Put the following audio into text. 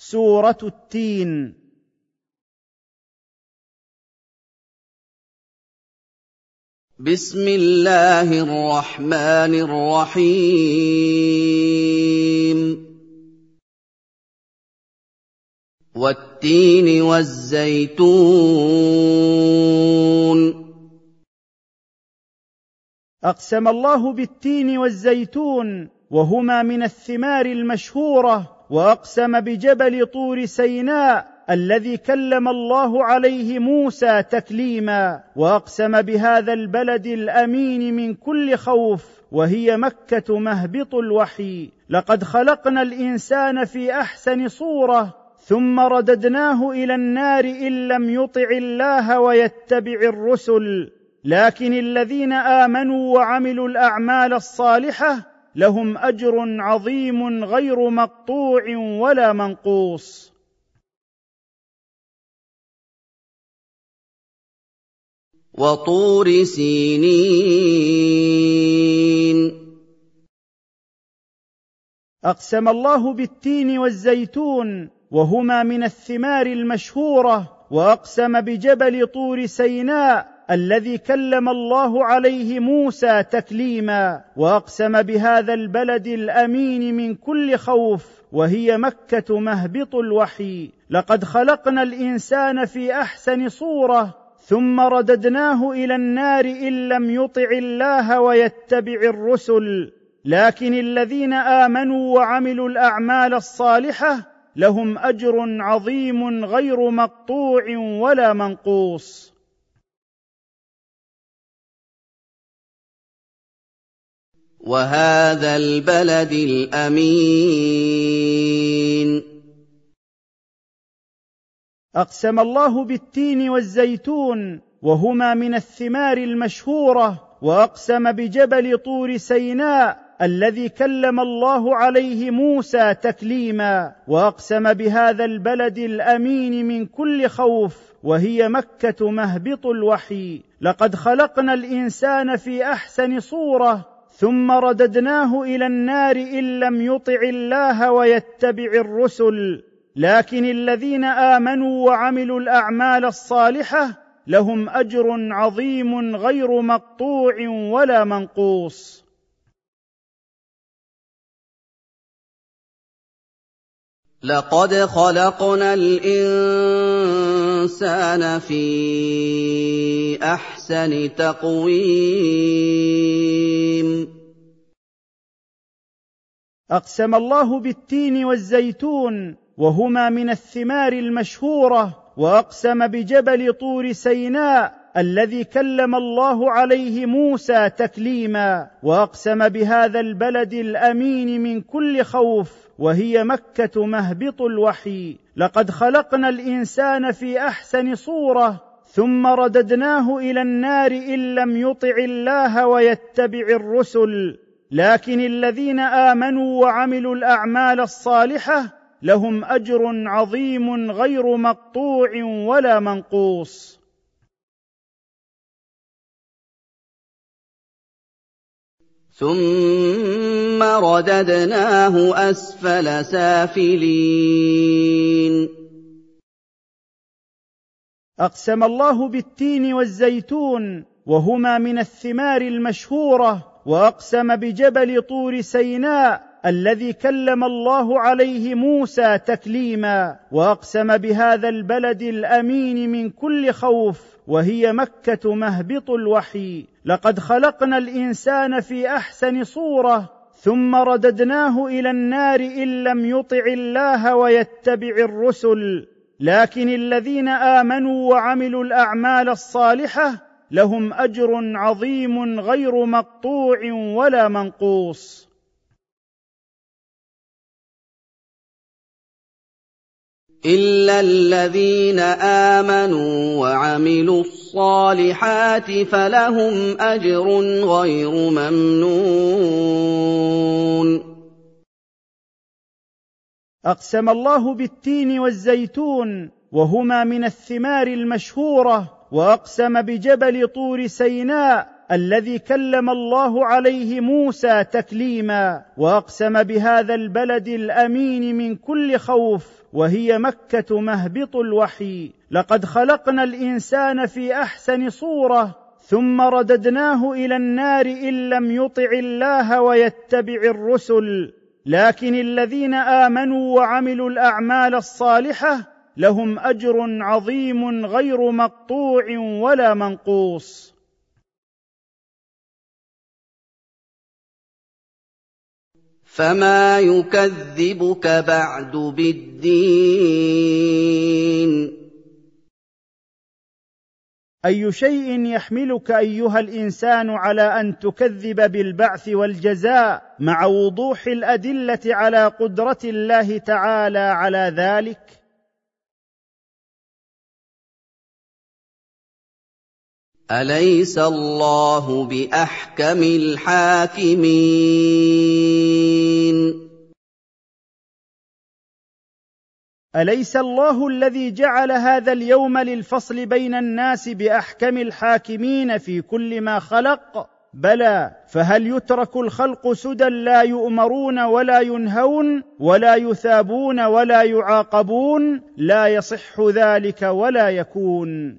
سورة التين. بسم الله الرحمن الرحيم. والتين والزيتون. أقسم الله بالتين والزيتون وهما من الثمار المشهورة. وأقسم بجبل طور سيناء الذي كلم الله عليه موسى تكليما وأقسم بهذا البلد الأمين من كل خوف وهي مكة مهبط الوحي. لقد خلقنا الإنسان في أحسن صورة ثم رددناه إلى النار إن لم يطع الله ويتبع الرسل. لكن الذين آمنوا وعملوا الأعمال الصالحة لهم أجر عظيم غير مقطوع ولا منقوص. وطور سينين. أقسم الله بالتين والزيتون وهما من الثمار المشهورة وأقسم بجبل طور سيناء الذي كلم الله عليه موسى تكليما وأقسم بهذا البلد الأمين من كل خوف وهي مكة مهبط الوحي. لقد خلقنا الإنسان في أحسن صورة ثم رددناه إلى النار إن لم يطع الله ويتبع الرسل. لكن الذين آمنوا وعملوا الأعمال الصالحة لهم أجر عظيم غير مقطوع ولا منقوص. وهذا البلد الأمين. أقسم الله بالتين والزيتون وهما من الثمار المشهورة وأقسم بجبل طور سيناء الذي كلم الله عليه موسى تكليما وأقسم بهذا البلد الأمين من كل خوف وهي مكة مهبط الوحي. لقد خلقنا الإنسان في أحسن صورة ثم رددناه إلى النار إن لم يطع الله ويتبع الرسل. لكن الذين آمنوا وعملوا الأعمال الصالحة لهم أجر عظيم غير مقطوع ولا منقوص. لقد خلقنا الإنسان في أحسن تقويم. أقسم الله بالتين والزيتون وهما من الثمار المشهورة وأقسم بجبل طور سيناء الذي كلم الله عليه موسى تكليما وأقسم بهذا البلد الأمين من كل خوف وهي مكة مهبط الوحي. لقد خلقنا الإنسان في أحسن صورة ثم رددناه إلى النار إن لم يطع الله ويتبع الرسل. لكن الذين آمنوا وعملوا الأعمال الصالحة لهم أجر عظيم غير مقطوع ولا منقوص. ثم رددناه اسفل سافلين اقسم الله بالتين والزيتون وهما من الثمار المشهوره واقسم بجبل طور سيناء الذي كلم الله عليه موسى تكليما وأقسم بهذا البلد الأمين من كل خوف وهي مكة مهبط الوحي. لقد خلقنا الإنسان في أحسن صورة ثم رددناه إلى النار إن لم يطع الله ويتبع الرسل. لكن الذين آمنوا وعملوا الأعمال الصالحة لهم أجر عظيم غير مقطوع ولا منقوص. الا الذين امنوا وعملوا الصالحات فلهم اجر غير ممنون. أقسم الله بالتين والزيتون وهما من الثمار المشهورة وأقسم بجبل طور سيناء الذي كلم الله عليه موسى تكليما وأقسم بهذا البلد الأمين من كل خوف وهي مكة مهبط الوحي. لقد خلقنا الإنسان في أحسن صورة ثم رددناه إلى النار إن لم يطع الله ويتبع الرسل. لكن الذين آمنوا وعملوا الأعمال الصالحة لهم أجر عظيم غير مقطوع ولا منقوص. فما يكذبك بعد بالدين اي شيء يحملك ايها الانسان على ان تكذب بالبعث والجزاء مع وضوح الادله على قدره الله تعالى على ذلك أليس الله بأحكم الحاكمين؟ أليس الله الذي جعل هذا اليوم للفصل بين الناس بأحكم الحاكمين في كل ما خلق؟ بلى فهل يترك الخلق سدى لا يؤمرون ولا ينهون ولا يثابون ولا يعاقبون؟ لا يصح ذلك ولا يكون.